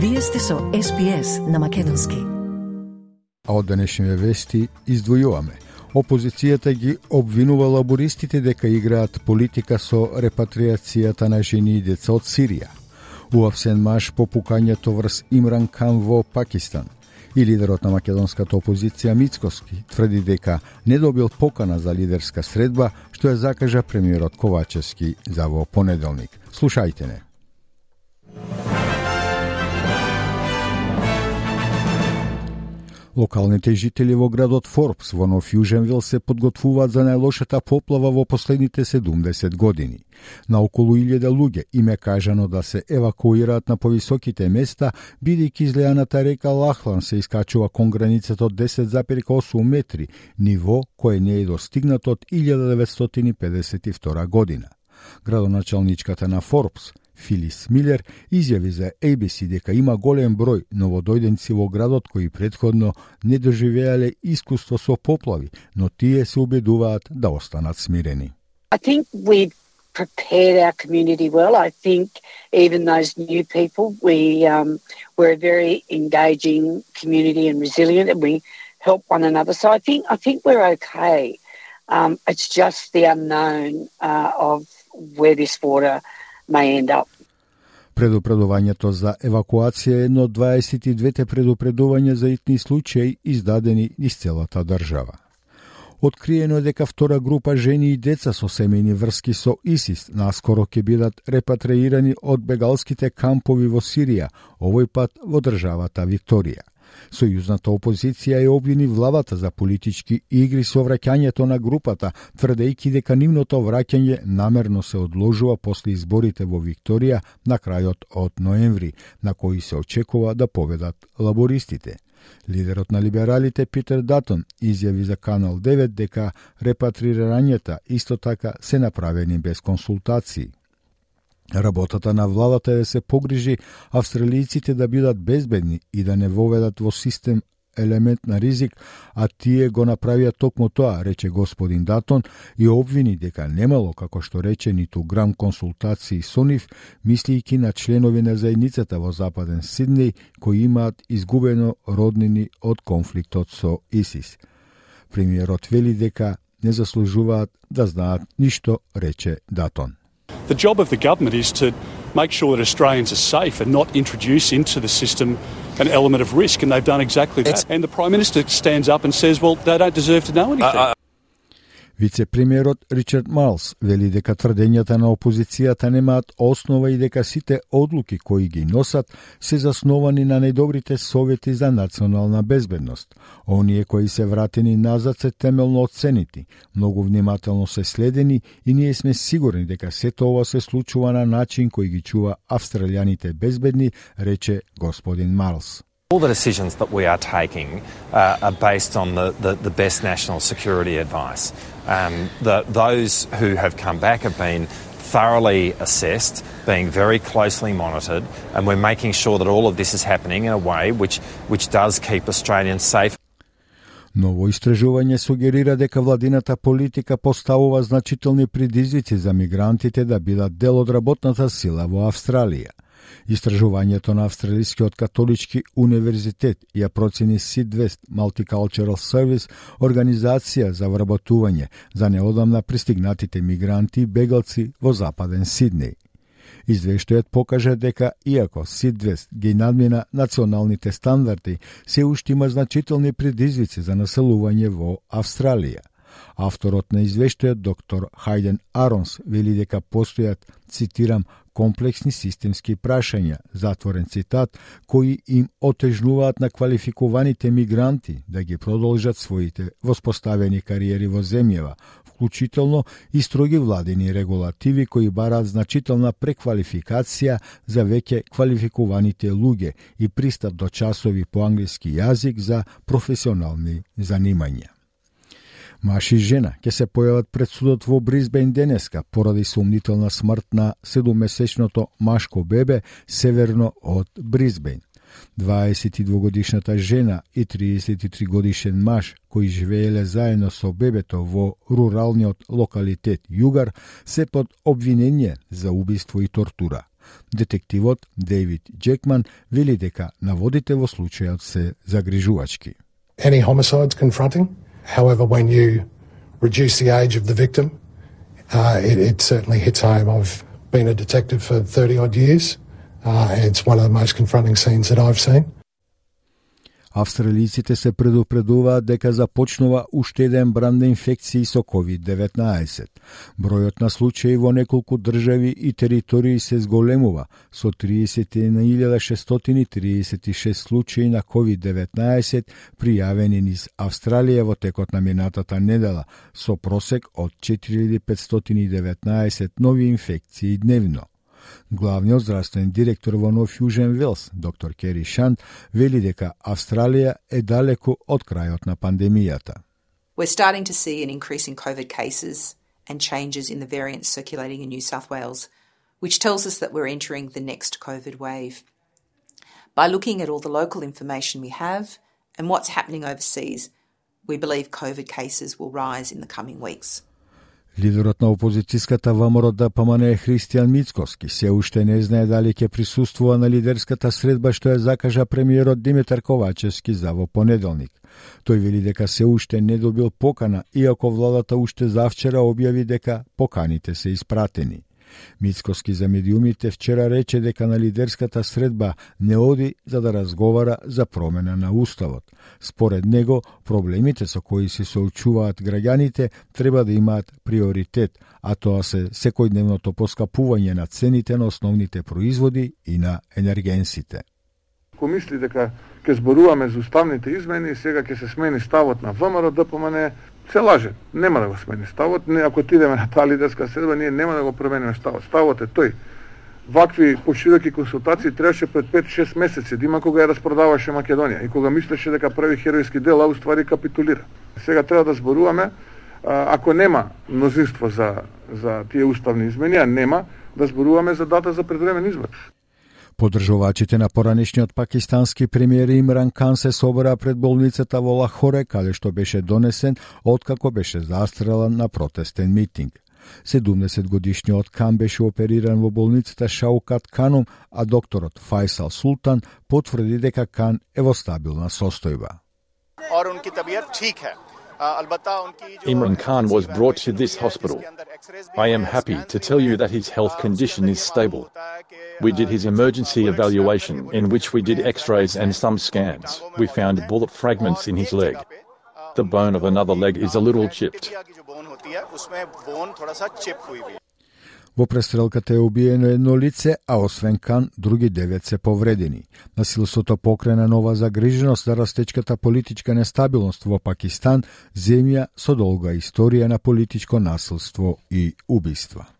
Вие сте со СПС на Македонски. А од денешните вести издвојуваме. Опозицијата ги обвинува лабористите дека играат политика со репатриацијата на жени и деца од Сирија. Уавсен Маш по пукањето врз Имран Кан во Пакистан и лидерот на македонската опозиција Мицкоски тврди дека не добил покана за лидерска средба, што ја закажа премиерот Ковачевски за во понеделник. Слушајте не. Локалните жители во градот Форбс во Нов Јуженвил се подготвуваат за најлошата поплава во последните 70 години. На околу 1000 луѓе им е кажано да се евакуираат на повисоките места, бидејќи излејаната река Лахлан се искачува кон границата од 10,8 метри, ниво кое не е достигнато од 1952 година. Градоначалничката на Форбс, Филис Милер изјави за ABC дека има голем број новодојденци во градот кои предходно не доживеале искуство со поплави, но тие се убедуваат да останат смирени. I think we prepared our community well. I think even those new people, we um, we're a very engaging community and resilient, and we help one another. So I think I think we're okay. Um, it's just the unknown uh, of where this water may end up. Предупредувањето за евакуација е едно од 22 предупредувања за итни случаи издадени из целата држава. Откриено е дека втора група жени и деца со семејни врски со ИСИС наскоро ќе бидат репатриирани од бегалските кампови во Сирија, овој пат во државата Викторија. Сојузната опозиција ја обвини владата за политички игри со враќањето на групата, тврдејќи дека нивното враќање намерно се одложува после изборите во Викторија на крајот од ноември, на кои се очекува да победат лабористите. Лидерот на либералите Питер Датон изјави за Канал 9 дека репатрирањата исто така се направени без консултации. Работата на владата е да се погрижи австралијците да бидат безбедни и да не воведат во систем елемент на ризик, а тие го направија токму тоа, рече господин Датон и обвини дека немало, како што рече, ниту грам консултации со нив, мислијќи на членови на заедницата во Западен Сиднеј кои имаат изгубено роднини од конфликтот со ИСИС. Премиерот вели дека не заслужуваат да знаат ништо, рече Датон. The job of the government is to make sure that Australians are safe and not introduce into the system an element of risk, and they've done exactly that. and the Prime Minister stands up and says, well, they don't deserve to know anything. Вице-премиерот Ричард Малс вели дека тврдењата на опозицијата немаат основа и дека сите одлуки кои ги носат се засновани на недобрите совети за национална безбедност. Оние кои се вратени назад се темелно оценити, многу внимателно се следени и ние сме сигурни дека сето ова се случува на начин кој ги чува австралијаните безбедни, рече господин Малс. All the decisions that we are taking uh, are based on the, the, the, best national security advice. Um, the, those who have come back have been thoroughly assessed, being very closely monitored, and we're making sure that all of this is happening in a way which, which does keep Australians safe. Ново истражување сугерира дека владината политика поставува значителни предизвици за мигрантите да бидат дел од работната сила во Австралија. Истражувањето на Австралискиот католички универзитет ја процени Сидвест Multicultural Service, организација за вработување за неодамна пристигнатите мигранти и бегалци во западен Сиднеј. Извештајот покажа дека, иако Сидвест ги надмина националните стандарди, се уште има значителни предизвици за населување во Австралија. Авторот на извештајот, доктор Хајден Аронс, вели дека постојат, цитирам, комплексни системски прашања, затворен цитат, кои им отежнуваат на квалификуваните мигранти да ги продолжат своите воспоставени кариери во земјава, вклучително и строги владени регулативи кои бараат значителна преквалификација за веќе квалификуваните луѓе и пристап до часови по англиски јазик за професионални занимања. Маш и жена ќе се појават пред судот во Бризбен денеска поради сумнителна смрт на седумесечното машко бебе северно од Бризбен. 22 годишната жена и 33 годишен маж кои живееле заедно со бебето во руралниот локалитет Југар се под обвинение за убиство и тортура. Детективот Дейвид Джекман вели дека наводите во случајот се загрижувачки. Any homicides confronting. However, when you reduce the age of the victim, uh, it, it certainly hits home. I've been a detective for 30 odd years. Uh, it's one of the most confronting scenes that I've seen. Австралиците се предупредуваат дека започнува уште еден бран на инфекции со COVID-19. Бројот на случаи во неколку држави и територии се зголемува, со 31.636 случаи на COVID-19 пријавени низ Австралија во текот на минатата недела, со просек од 4519 нови инфекции дневно. Главниот здравствен директор во Нов Јужен Велс, доктор Кери Шант, вели дека Австралија е далеку од крајот на пандемијата. We're starting to see an increase in COVID cases and changes in the variants circulating in New South Wales, which tells us that we're entering the next COVID wave. By looking at all the local information we have and what's happening overseas, we believe COVID cases will rise in the coming weeks. Лидерот на опозицијската ВМРО да ДПМН е Христијан Мицковски. се уште не знае дали ќе присуствува на лидерската средба што ја закажа премиерот Димитар Ковачевски за во понеделник. Тој вели дека се уште не добил покана, иако владата уште завчера објави дека поканите се испратени. Мицкоски за медиумите вчера рече дека на лидерската средба не оди за да разговара за промена на уставот. Според него, проблемите со кои се соочуваат граѓаните треба да имаат приоритет, а тоа се секојдневното поскапување на цените на основните производи и на енергенсите. Ко мисли дека ќе зборуваме за уставните измени, сега ќе се смени ставот на ВМРО ДПМН, се лаже. Нема да го смени ставот. Не, ако ти идеме на таа лидерска седба, ние нема да го промениме ставот. Ставот е тој. Вакви пошироки консултации требаше пред 5-6 месеци, да има кога ја распродаваше Македонија и кога мислеше дека прави херојски дел, а уствари капитулира. Сега треба да зборуваме, ако нема мнозинство за, за тие уставни измени, а нема, да зборуваме за дата за предвремен избор. Подржувачите на поранешниот пакистански премиер Имран Кан се собраа пред болницата во Лахоре, каде што беше донесен откако беше застрелан на протестен митинг. 70 годишниот Кан беше опериран во болницата Шаукат Канум, а докторот Файсал Султан потврди дека Кан е во стабилна состојба. Imran Khan was brought to this hospital. I am happy to tell you that his health condition is stable. We did his emergency evaluation, in which we did x rays and some scans. We found bullet fragments in his leg. The bone of another leg is a little chipped. Во престрелката е убиено едно лице, а освен Кан, други девет се повредени. Насилството покрена нова загриженост за растечката политичка нестабилност во Пакистан, земја со долга историја на политичко насилство и убиства.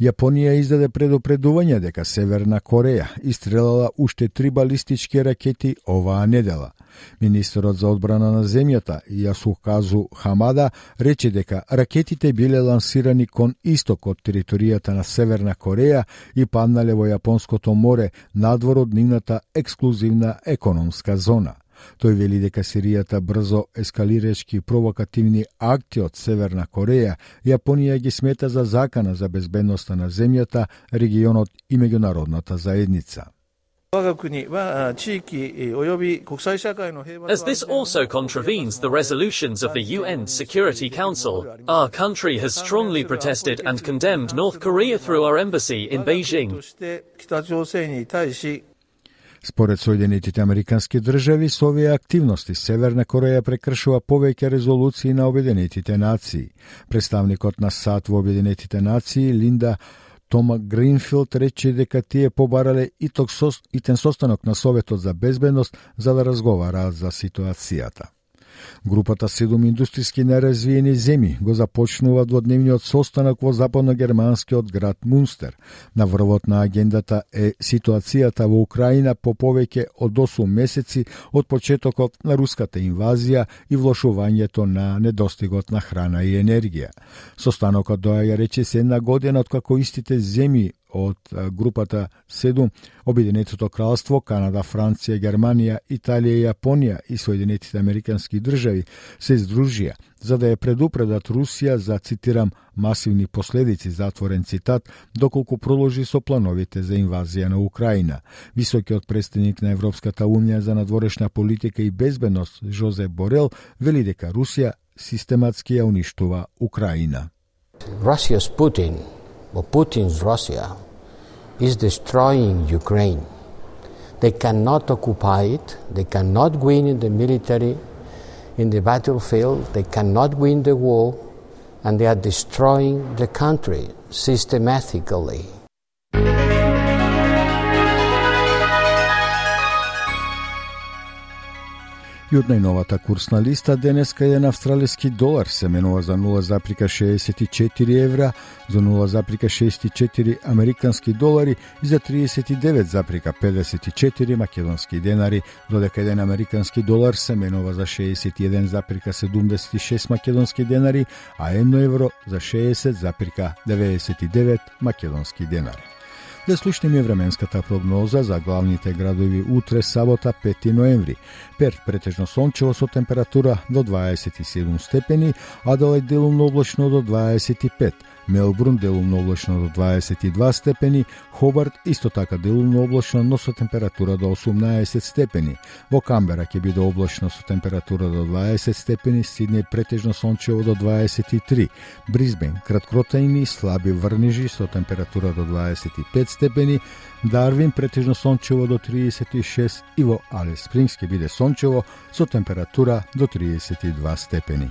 Јапонија издаде предупредување дека Северна Кореја истрелала уште три балистички ракети оваа недела. Министерот за одбрана на земјата Јасуказу Хамада рече дека ракетите биле лансирани кон исток од територијата на Северна Кореја и паднале во Јапонското море надвор од нивната ексклузивна економска зона. Тој вели дека серијата брзо ескалирачки провокативни акти од Северна Кореја, Јапонија ги смета за закана за безбедноста на земјата, регионот и меѓународната заедница. As this also contravenes the resolutions of the UN Security Council, our country has strongly protested and condemned North Korea through our embassy in Beijing. Според Соединетите Американски држави, со овие активности Северна Кореја прекршува повеќе резолуции на Обединетите нации. Представникот на САД во Обединетите нации, Линда Тома Гринфилд рече дека тие побарале и, токсос, и тен состанок на Советот за безбедност за да разговараат за ситуацијата. Групата Седум индустријски неразвиени земи го започнува дводневниот состанок во западногерманскиот град Мунстер. На врвот на агендата е ситуацијата во Украина по повеќе од 8 месеци од почетокот на руската инвазија и влошувањето на недостигот на храна и енергија. Состанокот доаѓа рече се една година од како истите земи од групата 7, Обединетото кралство, Канада, Франција, Германија, Италија, Јапонија и Соединетите Американски држави се издружија за да ја предупредат Русија за, цитирам, масивни последици, затворен цитат, доколку проложи со плановите за инвазија на Украина. Високиот представник на Европската Унија за надворешна политика и безбедност Жозе Борел вели дека Русија систематски ја уништува Украина. Russia's Putin, or Putin's Russia, is destroying Ukraine. They cannot occupy it, they cannot win in the military, in the battlefield, they cannot win the war, and they are destroying the country systematically. И од најновата курсна листа денеска еден австралиски долар се менува за 0,64 евра, за 0,64 американски долари и за 39,54 македонски денари, додека еден американски долар се менува за 61,76 македонски денари, а едно евро за 60,99 македонски денари. Да слушнеме временската прогноза за главните градови утре сабота 5 ноември. Перт претежно сончево со температура до 27 степени, Аделајд делумно облачно до 25, Мелбурн делумно облачно до 22 степени, Хобарт исто така делумно облачно, но со температура до 18 степени. Во Камбера ќе биде облачно со температура до 20 степени, Сиднеј претежно сончево до 23, Бризбен краткротајни слаби врнижи со температура до 25 степени, Дарвин претежно сончево до 36 и во Алис Спрингс ќе биде сончево со температура до 32 степени.